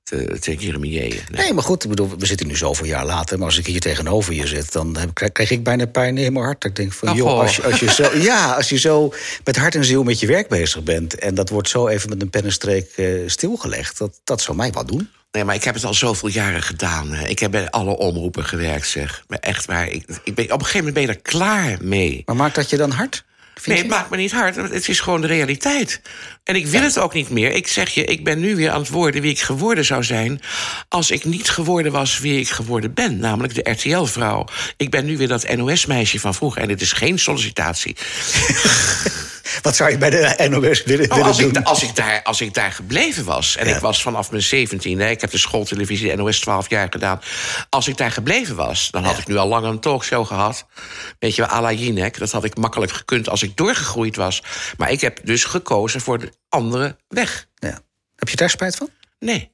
Speaker 2: te, te jeremieën. Nee.
Speaker 1: Nee, maar goed, ik bedoel, we zitten nu zoveel jaar later. Maar als ik hier tegenover je zit, dan heb, krijg, krijg ik bijna pijn in mijn hart. Ik denk van,
Speaker 2: Ach,
Speaker 1: joh, als je, als je zo, ja, als je zo met hart en ziel met je werk bezig bent... en dat wordt zo even met een pen en streek eh, stilgelegd... Dat, dat zou mij wat doen.
Speaker 2: Nee, maar ik heb het al zoveel jaren gedaan. Ik heb bij alle omroepen gewerkt, zeg. Maar echt waar, ik, ik ben, op een gegeven moment ben je er klaar mee.
Speaker 1: Maar maakt dat je dan hard?
Speaker 2: Nee, het maakt me niet hard. Het is gewoon de realiteit. En ik wil het ook niet meer. Ik zeg je, ik ben nu weer aan het worden wie ik geworden zou zijn... als ik niet geworden was wie ik geworden ben. Namelijk de RTL-vrouw. Ik ben nu weer dat NOS-meisje van vroeger. En dit is geen sollicitatie.
Speaker 1: Wat zou je bij de NOS willen, willen
Speaker 2: als,
Speaker 1: doen?
Speaker 2: ik, als, ik daar, als ik daar gebleven was, en
Speaker 1: Ja.
Speaker 2: ik was vanaf mijn zeventiende... ik heb de schooltelevisie, de NOS, 12 jaar gedaan... als ik daar gebleven was, dan had ik nu al lang een talkshow gehad. Weet je wel, à la Jinek. Dat had ik makkelijk gekund als ik doorgegroeid was. Maar ik heb dus gekozen voor de andere weg.
Speaker 1: Ja. Heb je daar spijt van?
Speaker 2: Nee.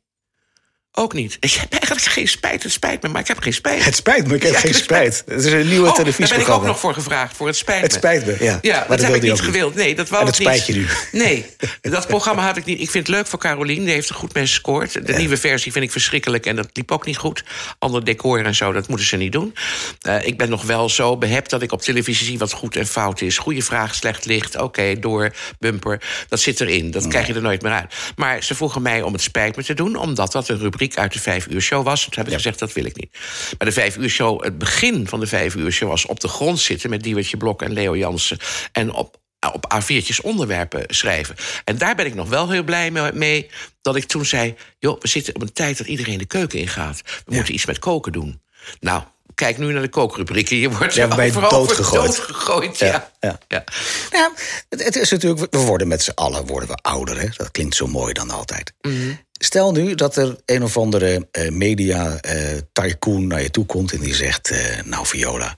Speaker 2: Ook niet. Ik heb eigenlijk geen spijt. Het spijt me, maar ik heb geen spijt.
Speaker 1: Het spijt me, ik heb
Speaker 2: Ja,
Speaker 1: geen
Speaker 2: het
Speaker 1: spijt. Het is een nieuwe
Speaker 2: Oh, daar ben ik
Speaker 1: televisieprogramma.
Speaker 2: ook nog voor gevraagd, voor het spijt
Speaker 1: Het
Speaker 2: me.
Speaker 1: spijt me, ja.
Speaker 2: Ja,
Speaker 1: Maar
Speaker 2: dat, heb ik niet gewild. Nee, dat wou
Speaker 1: En
Speaker 2: ik
Speaker 1: dat spijt je nu.
Speaker 2: Nee, dat programma had ik niet. Ik vind het leuk voor Carolien. Die heeft er goed mee gescoord. De nieuwe versie vind ik verschrikkelijk. En dat liep ook niet goed. Ander decor en zo, dat moeten ze niet doen. Eh, ik ben nog wel zo behept dat ik op televisie zie wat goed en fout is. Goede vraag, slecht licht. Oké, door, bumper. Dat zit erin. Dat krijg je er nooit meer uit. Maar ze vroegen mij om het spijt me te doen. Omdat dat een rubriek uit de vijf uur show was. Toen heb ik gezegd, dat wil ik niet. Maar de vijf uur show, het begin van de vijf uur show... was op de grond zitten met Diewertje Blok en Leo Jansen. En op op A4'tjes onderwerpen schrijven. En daar ben ik nog wel heel blij me- mee... dat ik toen zei, joh, we zitten op een tijd dat iedereen de keuken ingaat. We moeten iets met koken doen. Nou, kijk nu naar de kookrubrieken. Je wordt
Speaker 1: Ja,
Speaker 2: voor
Speaker 1: doodgegooid.
Speaker 2: doodgegooid, ja.
Speaker 1: Ja, ja.
Speaker 2: ja.
Speaker 1: Het, het is natuurlijk, we worden met z'n allen worden we ouder. Hè? Dat klinkt zo mooi dan altijd.
Speaker 2: Mhm.
Speaker 1: Stel nu dat er een of andere eh, media eh, tycoon naar je toe komt en die zegt: eh, Nou, Viola,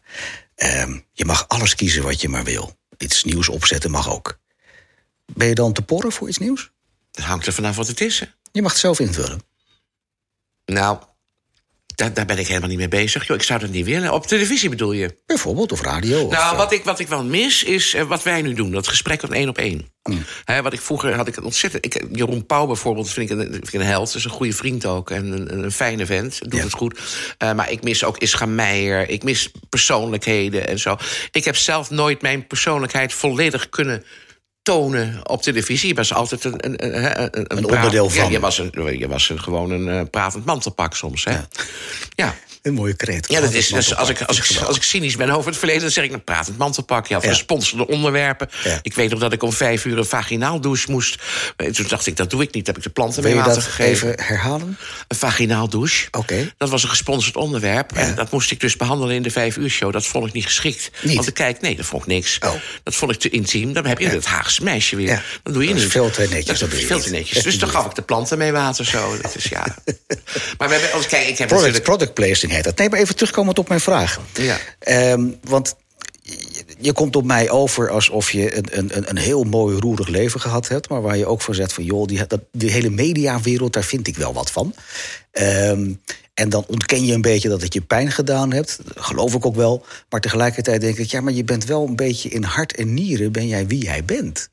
Speaker 1: ehm, je mag alles kiezen wat je maar wil. Iets nieuws opzetten mag ook. Ben je dan te porren voor iets nieuws?
Speaker 2: Het hangt er vanaf wat het is. hè.
Speaker 1: Je mag het zelf invullen.
Speaker 2: Nou, daar, daar ben ik helemaal niet mee bezig. Joh, ik zou dat niet willen. Op televisie bedoel je?
Speaker 1: Bijvoorbeeld, of radio.
Speaker 2: Nou,
Speaker 1: eh,
Speaker 2: wat ik, wat ik wel mis is eh, wat wij nu doen. Dat gesprek van één op één.
Speaker 1: Mm.
Speaker 2: Wat ik vroeger had ik het ontzettend. Ik, Jeroen Pauw bijvoorbeeld vind ik, een, vind ik een held. is een goede vriend ook. En een, een fijne vent. Doet
Speaker 1: Ja.
Speaker 2: het goed. Eh, maar ik mis ook Ischa Meijer. Ik mis persoonlijkheden en zo. Ik heb zelf nooit mijn persoonlijkheid volledig kunnen tonen op televisie. Je was altijd een, een, een, een,
Speaker 1: Een onderdeel
Speaker 2: Ja,
Speaker 1: van.
Speaker 2: je was, een, je was een, gewoon een eh, pratend mantelpak soms. Hè? Ja.
Speaker 1: Een mooie kreet.
Speaker 2: Ja, dat is, dus als, ik, als, ik, als ik cynisch ben over het verleden... dan zeg ik, nou, praat het mantelpak. Ja, gesponsorde onderwerpen. Ik weet nog dat ik om vijf uur een vaginaal douche moest. Toen dacht ik, dat doe ik niet. heb ik de planten mee water gegeven.
Speaker 1: even herhalen?
Speaker 2: Een vaginaal douche.
Speaker 1: Oké.
Speaker 2: Dat was een gesponsord onderwerp. En dat moest ik dus behandelen in de vijf uur show. Dat vond ik niet geschikt.
Speaker 1: Niet?
Speaker 2: Want ik kijk, nee, dat vond ik niks.
Speaker 1: Oh.
Speaker 2: Dat vond ik te intiem. Dan heb je het Haagse meisje weer. Dan doe je niet.
Speaker 1: veel te netjes.
Speaker 2: Dat is veel te netjes. Dus dan gaf ik de planten mee water zo. Dat is ja. maar we hebben, als, kijk, ik heb
Speaker 1: product, product placing heet dat. Nee, maar even terugkomend op mijn vraag.
Speaker 2: Ja.
Speaker 1: Um, want je komt op mij over alsof je een, een, een heel mooi roerig leven gehad hebt... maar waar je ook voor zegt van, joh, die, dat, die hele mediawereld... daar vind ik wel wat van. Um, en dan ontken je een beetje dat het je pijn gedaan hebt. Dat geloof ik ook wel. Maar tegelijkertijd denk ik, ja, maar je bent wel een beetje in hart en nieren... ben jij wie jij bent.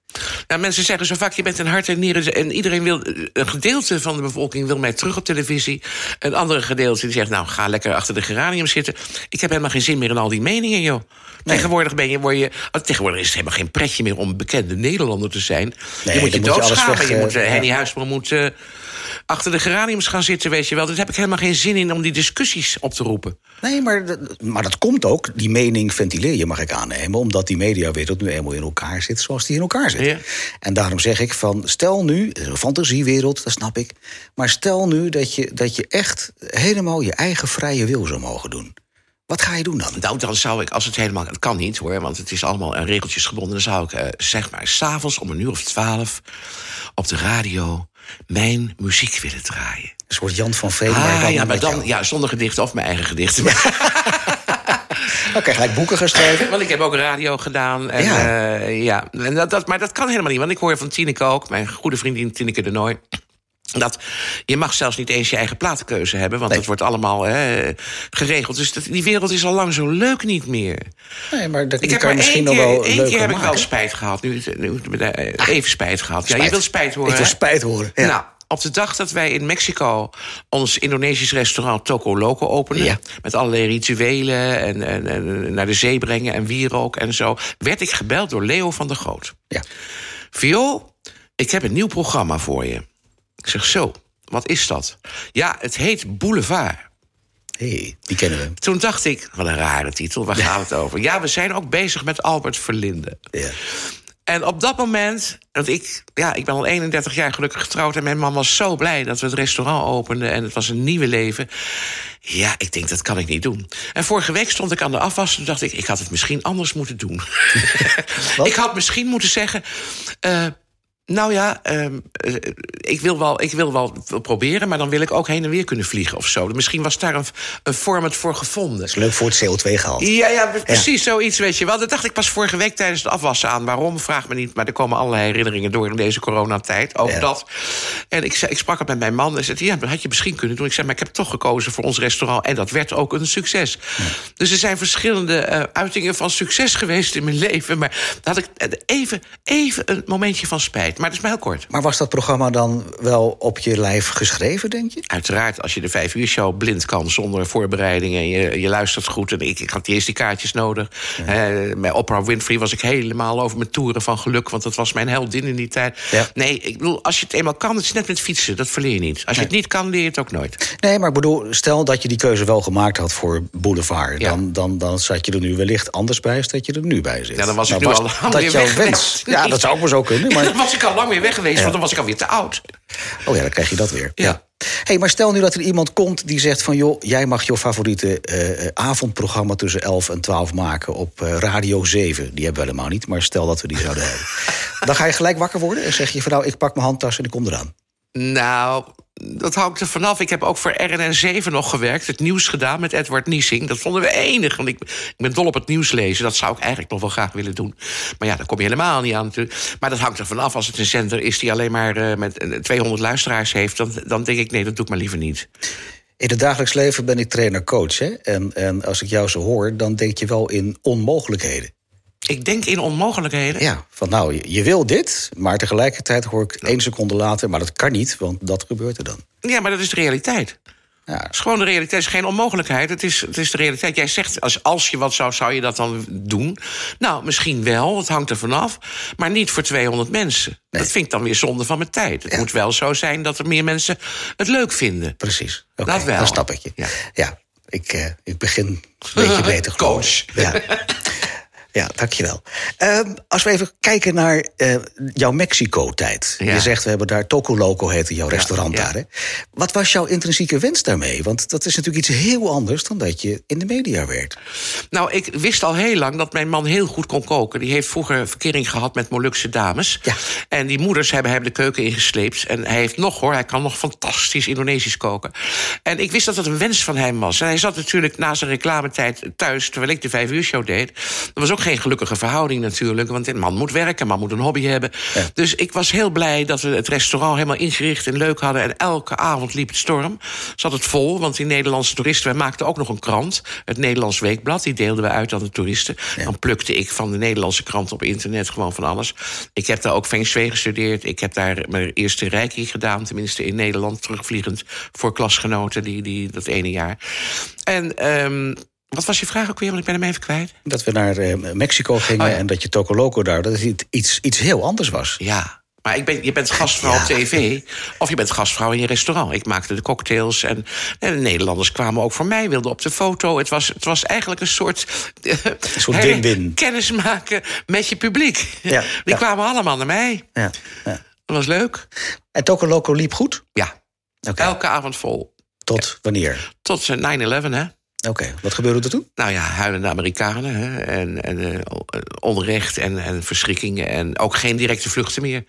Speaker 2: Nou, mensen zeggen zo vaak, je bent in hart en nieren... en iedereen wil, een gedeelte van de bevolking wil mij terug op televisie. Een andere gedeelte die zegt, nou, ga lekker achter de geranium zitten. Ik heb helemaal geen zin meer in al die meningen, joh. Nee. Tegenwoordig, ben je, word je, oh, tegenwoordig is het helemaal geen pretje meer om bekende Nederlander te zijn.
Speaker 1: Nee,
Speaker 2: je moet je doodschamen. Je,
Speaker 1: weg,
Speaker 2: moet, uh. Henny Huisman moet uh, achter de geraniums gaan zitten, weet je wel. Daar heb ik helemaal geen zin in om die discussies op te roepen.
Speaker 1: Nee, maar, maar dat komt ook. Die mening ventileer je, mag ik aannemen. Omdat die mediawereld nu eenmaal in elkaar zit zoals die in elkaar zit.
Speaker 2: Ja.
Speaker 1: En daarom zeg ik van, stel nu, een fantasiewereld, dat snap ik. Maar stel nu dat je, dat je echt helemaal je eigen vrije wil zou mogen doen. Wat ga je doen dan?
Speaker 2: Nou, dan zou ik, als het helemaal... Het kan niet, hoor, want het is allemaal aan regeltjes gebonden. Dan zou ik, uh, zeg maar, s'avonds om een uur of twaalf... op de radio mijn muziek willen draaien.
Speaker 1: Een soort Jan van Veen.
Speaker 2: Ah,
Speaker 1: dan
Speaker 2: ja, maar dan
Speaker 1: jou.
Speaker 2: ja, zonder gedichten of mijn eigen gedichten.
Speaker 1: Oké, gelijk boeken geschreven.
Speaker 2: Want ik heb ook radio gedaan. En,
Speaker 1: Ja.
Speaker 2: ja. ja. En dat, dat, maar dat kan helemaal niet. Want ik hoor van Tineke ook, mijn goede vriendin Tineke de Nooi... Dat je mag zelfs niet eens je eigen platenkeuze hebben, want
Speaker 1: Nee.
Speaker 2: dat wordt allemaal hè, geregeld. Dus dat, die wereld is al lang zo leuk niet meer.
Speaker 1: Nee, maar dat
Speaker 2: Ik heb
Speaker 1: kan
Speaker 2: maar
Speaker 1: misschien nog wel leuker
Speaker 2: keer heb ik
Speaker 1: maken.
Speaker 2: wel spijt gehad. Nu, nu, eh, even spijt gehad. Ja, je wilt spijt horen.
Speaker 1: Ik wil spijt horen. Ja.
Speaker 2: Nou, op de dag dat wij in Mexico ons Indonesisch restaurant Toco Loco openden...
Speaker 1: Ja.
Speaker 2: met allerlei rituelen en, en, en naar de zee brengen en wierook en zo... werd ik gebeld door Leo van der Goot.
Speaker 1: ja.
Speaker 2: Vio, ik heb een nieuw programma voor je. Ik zeg, zo, wat is dat? Ja, het heet Boulevard.
Speaker 1: hey, die kennen we.
Speaker 2: Toen dacht ik, wat een rare titel, waar gaat het over? Ja, we zijn ook bezig met Albert Verlinde.
Speaker 1: Ja.
Speaker 2: En op dat moment, want ik, ja, ik ben al 31 jaar gelukkig getrouwd... en mijn man was zo blij dat we het restaurant openden... en het was een nieuwe leven. Ja, ik denk, dat kan ik niet doen. En vorige week stond ik aan de afwas... en dacht ik, ik had het misschien anders moeten doen. Ik had misschien moeten zeggen... eh, nou ja, ehm, eh, ik, wil wel, ik wil wel proberen... maar dan wil ik ook heen en weer kunnen vliegen of zo. Misschien was daar een, een format voor gevonden.
Speaker 1: Dat is leuk voor het CO2-gehalte.
Speaker 2: Ja, ja, precies zoiets, weet je wel. Dat dacht ik pas vorige week tijdens het afwassen aan. Waarom, vraag me niet, maar er komen allerlei herinneringen door... in deze coronatijd, ook
Speaker 1: Ja.
Speaker 2: dat. En ik, ik sprak het met mijn man en zei... ja, dat had je misschien kunnen doen. Ik zei, maar ik heb toch gekozen voor ons restaurant... en dat werd ook een succes. Dus er zijn verschillende eh, uitingen van succes geweest in mijn leven... maar had ik eh, even, even een momentje van spijt. Maar dat is maar heel kort.
Speaker 1: Maar was dat programma dan wel op je lijf geschreven, denk je?
Speaker 2: Uiteraard, als je de vijf uur show blind kan zonder voorbereidingen... en je, je luistert goed, en ik, ik had eerst die kaartjes nodig. Eh, bij Oprah Winfrey was ik helemaal over mijn toeren van geluk... want dat was mijn heldin in die tijd.
Speaker 1: Ja.
Speaker 2: Nee, ik bedoel, als je het eenmaal kan, het is net met fietsen. Dat verleer je niet. Als je het niet kan, leer je het ook nooit.
Speaker 1: Nee, maar ik bedoel, stel dat je die keuze wel gemaakt had voor Boulevard...
Speaker 2: Ja.
Speaker 1: Dan, dan, dan zat je er nu wellicht anders bij als dat je er nu bij zit.
Speaker 2: Ja, dan was ik
Speaker 1: Nou,
Speaker 2: nu al
Speaker 1: dat jouw wens. Ja, dat zou ook maar zo kunnen. Maar,
Speaker 2: Dan was ik al lang weer weg geweest, want dan was ik alweer te oud.
Speaker 1: oh ja, dan krijg je dat weer.
Speaker 2: Ja.
Speaker 1: Hey, maar stel nu dat er iemand komt die zegt van... joh, jij mag jouw favoriete eh, avondprogramma tussen 11 en 12 maken op eh, Radio 7. Die hebben we helemaal niet, maar stel dat we die zouden hebben. Dan ga je gelijk wakker worden en zeg je van... nou, ik pak mijn handtas en ik kom eraan.
Speaker 2: Nou, dat hangt er vanaf. Ik heb ook voor RNN7 nog gewerkt. Het nieuws gedaan met Edward Niesing. Dat vonden we enig. Want ik, ik ben dol op het nieuws lezen. Dat zou ik eigenlijk nog wel graag willen doen. Maar ja, daar kom je helemaal niet aan. Maar dat hangt er vanaf. Als het een zender is die alleen maar eh, met eh, 200 luisteraars heeft... Dan, dan denk ik, nee, dat doe ik maar liever niet.
Speaker 1: In het dagelijks leven ben ik trainer-coach. En, en als ik jou zo hoor, dan denk je wel in onmogelijkheden.
Speaker 2: Ik denk in onmogelijkheden.
Speaker 1: Ja, van nou, je, je wil dit, maar tegelijkertijd hoor ik één seconde later... maar dat kan niet, want dat gebeurt er dan.
Speaker 2: Ja, maar dat is de realiteit.
Speaker 1: Ja,
Speaker 2: Het is gewoon de realiteit. Het is geen onmogelijkheid. Het is, het is de realiteit. Jij zegt, als, als je wat zou, zou je dat dan doen? Nou, misschien wel. Het hangt er vanaf. Maar niet voor 200 mensen. Dat vind ik dan weer zonde van mijn tijd. Het
Speaker 1: Ja.
Speaker 2: moet wel zo zijn dat er meer mensen het leuk vinden.
Speaker 1: precies.
Speaker 2: Dat wel.
Speaker 1: Dan snap ik je.
Speaker 2: Ja.
Speaker 1: Ja. ik, uh, ik begin een beetje beter
Speaker 2: Coach.
Speaker 1: Ja. Ja, dankjewel. Uh, als we even kijken naar uh, jouw Mexico-tijd. Ja. Je zegt, we hebben daar Toco Loco heette jouw restaurant ja, daar. Hè? Wat was jouw intrinsieke wens daarmee? Want dat is natuurlijk iets heel anders dan dat je in de media werd.
Speaker 2: Nou, ik wist al heel lang dat mijn man heel goed kon koken. Die heeft vroeger verkering gehad met Molukse dames.
Speaker 1: Ja.
Speaker 2: En die moeders hebben hem de keuken ingesleept. En hij heeft nog, hoor, hij kan nog fantastisch Indonesisch koken. En ik wist dat dat een wens van hem was. En hij zat natuurlijk na zijn reclametijd thuis... terwijl ik de vijf uur show deed. Dat was ook geen gelukkige verhouding natuurlijk. Want een man moet werken, een man moet een hobby hebben. Ja. Dus ik was heel blij dat we het restaurant helemaal ingericht en leuk hadden. En elke avond liep het storm. Zat het vol, want die Nederlandse toeristen... wij maakten ook nog een krant, het Nederlands Weekblad. Die deelden we uit aan de toeristen. Ja. Dan plukte ik van de Nederlandse krant op internet gewoon van alles. Ik heb daar ook Feng Shui gestudeerd. Ik heb daar mijn eerste reiki gedaan, tenminste in Nederland... terugvliegend voor klasgenoten die, die, dat ene jaar. En... Um, wat was je vraag ook weer? Want ik ben hem even kwijt.
Speaker 1: Dat we naar uh, Mexico gingen oh, ja. en dat je Toco Loco daar... dat het iets, iets heel anders was.
Speaker 2: Ja, maar ik ben, je bent gastvrouw ja. op tv of je bent gastvrouw in je restaurant. Ik maakte de cocktails en, en de Nederlanders kwamen ook voor mij, wilden op de foto. Het was, het was eigenlijk een soort,
Speaker 1: een soort win-win.
Speaker 2: kennis maken met je publiek.
Speaker 1: Ja,
Speaker 2: Die
Speaker 1: ja.
Speaker 2: kwamen allemaal naar mij.
Speaker 1: Ja, ja.
Speaker 2: Dat was leuk.
Speaker 1: En Toco Loco liep goed?
Speaker 2: Ja, okay. elke avond vol.
Speaker 1: Tot wanneer?
Speaker 2: Tot 9-11, hè.
Speaker 1: Oké, okay. wat gebeurde er toen?
Speaker 2: Nou ja, huilende Amerikanen hè, en, en uh, onrecht en, en verschrikkingen... en ook geen directe vluchten meer.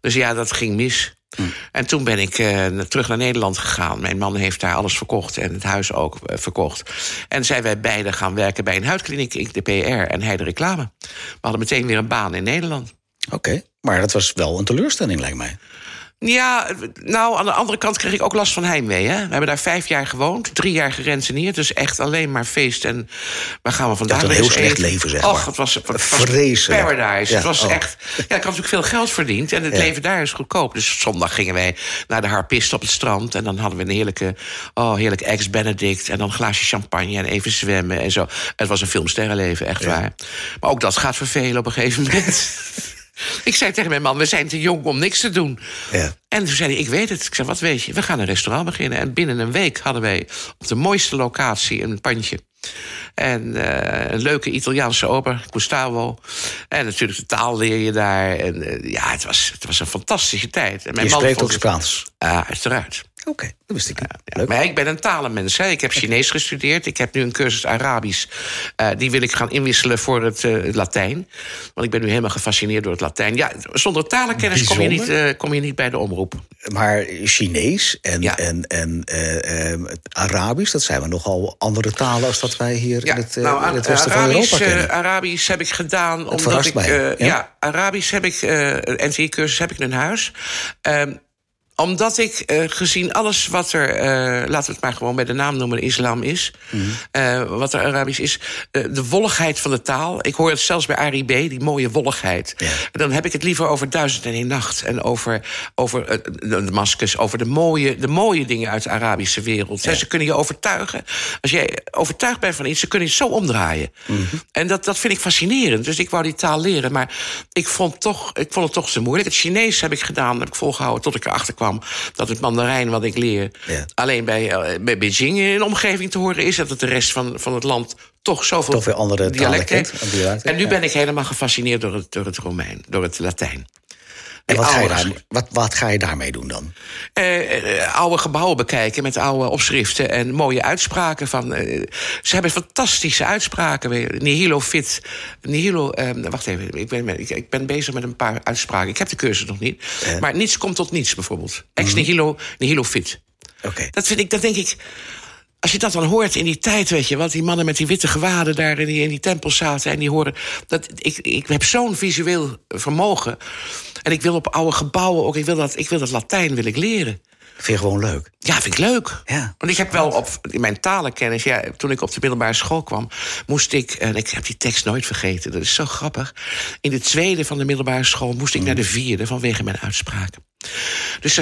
Speaker 2: Dus ja, dat ging mis.
Speaker 1: Hm.
Speaker 2: En toen ben ik uh, terug naar Nederland gegaan. Mijn man heeft daar alles verkocht en het huis ook uh, verkocht. En zijn wij beiden gaan werken bij een huidkliniek, ik de PR en hij de reclame. We hadden meteen weer een baan in Nederland.
Speaker 1: Oké, okay. maar dat was wel een teleurstelling, lijkt mij.
Speaker 2: Ja, nou, aan de andere kant kreeg ik ook last van heimwee. Hè? We hebben daar vijf jaar gewoond, drie jaar gerenseneerd. Dus echt alleen maar feest. En waar gaan we vandaag
Speaker 1: een heel slecht leven, zeg maar.
Speaker 2: Och, het was, het was
Speaker 1: Vreselijk.
Speaker 2: paradise.
Speaker 1: Ja,
Speaker 2: het was
Speaker 1: oh.
Speaker 2: echt... Ja, ik had natuurlijk veel geld verdiend. En het
Speaker 1: Ja.
Speaker 2: leven daar is goedkoop. Dus zondag gingen wij naar de harpist op het strand. En dan hadden we een heerlijke, oh, heerlijk ex-Benedict. En dan een glaasje champagne en even zwemmen en zo. Het was een filmsterrenleven, echt waar. Maar ook dat gaat vervelen op een gegeven moment. Ik zei tegen mijn man, we zijn te jong om niks te doen.
Speaker 1: Ja.
Speaker 2: En toen zei hij, ik weet het. Ik zei, wat weet je? We gaan een restaurant beginnen. En binnen een week hadden wij op de mooiste locatie een pandje. En uh, een leuke Italiaanse oper, Gustavo. En natuurlijk de taal leer je daar. En uh, ja, het was, het was een fantastische tijd. En
Speaker 1: Je spreekt ook Spaans?
Speaker 2: Ja, uiteraard.
Speaker 1: Oké, okay, dat wist ik niet.
Speaker 2: Ja. Maar ik ben een talenmens. Hè. Ik heb Chinees gestudeerd. Ik heb nu een cursus Arabisch. Uh, die wil ik gaan inwisselen voor het uh, Latijn. Want ik ben nu helemaal gefascineerd door het Latijn. Ja, zonder talenkennis kom je, niet, uh, kom je niet bij de omroep.
Speaker 1: Maar Chinees en,
Speaker 2: Ja.
Speaker 1: en, en eh, het Arabisch, dat zijn we nogal andere talen als dat wij hier in het, eh,
Speaker 2: nou,
Speaker 1: in het westen van
Speaker 2: Arabisch,
Speaker 1: Europa
Speaker 2: eh,
Speaker 1: kennen.
Speaker 2: Arabisch heb ik gedaan omdat
Speaker 1: verrast
Speaker 2: ik.
Speaker 1: mij,
Speaker 2: eh,
Speaker 1: ja?
Speaker 2: Arabisch heb ik. eh een NTI-cursus heb ik in huis. Omdat ik, eh, gezien alles wat er, eh, laten we het maar gewoon bij de naam noemen, islam is,
Speaker 1: Mhm.
Speaker 2: eh, wat er Arabisch is, de wolligheid van de taal. Ik hoor het zelfs bij Ari B, die mooie wolligheid.
Speaker 1: Ja.
Speaker 2: Dan heb ik het liever over duizend en één nacht. En over, over de Damascus, over de mooie, de mooie dingen uit de Arabische wereld.
Speaker 1: Ja.
Speaker 2: Ze kunnen je overtuigen. Als jij overtuigd bent van iets, ze kunnen je zo omdraaien.
Speaker 1: Mhm.
Speaker 2: En dat, dat vind ik fascinerend. Dus ik wou die taal leren. Maar ik vond, toch, ik vond het toch te moeilijk. Het Chinees heb ik gedaan, heb ik volgehouden tot ik erachter kwam dat het Mandarijn wat ik leer
Speaker 1: Ja.
Speaker 2: alleen bij, eh, bij Beijing in de omgeving te horen is. Dat het de rest van, van het land toch zoveel
Speaker 1: Toch weer andere
Speaker 2: dialecten heeft. En nu ben ik helemaal gefascineerd door het, door het Romein, door het Latijn.
Speaker 1: En wat ga, je daar, wat, wat ga je daarmee doen dan?
Speaker 2: eh, oude gebouwen bekijken met oude opschriften en mooie uitspraken van. eh, ze hebben fantastische uitspraken. weer. Nihilo fit. Nihilo. eh, wacht even, ik ben, ik, ik ben bezig met een paar uitspraken. Ik heb de cursus nog niet. Maar niets komt tot niets bijvoorbeeld. Ex nihilo, nihilo fit.
Speaker 1: Oké.
Speaker 2: Dat vind ik, dat denk ik. Als je dat dan hoort in die tijd, weet je, wat die mannen met die witte gewaden daar in die, in die tempel zaten en die horen. Dat, ik, ik heb zo'n visueel vermogen. En ik wil op oude gebouwen ook, ik wil dat, ik wil dat Latijn wil ik leren.
Speaker 1: Vind je gewoon leuk?
Speaker 2: Ja, vind ik leuk.
Speaker 1: Ja.
Speaker 2: Want ik heb wel op in mijn talenkennis, ja, toen ik op de middelbare school kwam, moest ik, en ik heb die tekst nooit vergeten, dat is zo grappig. In de tweede van de middelbare school moest ik naar de vierde vanwege mijn uitspraken. Dus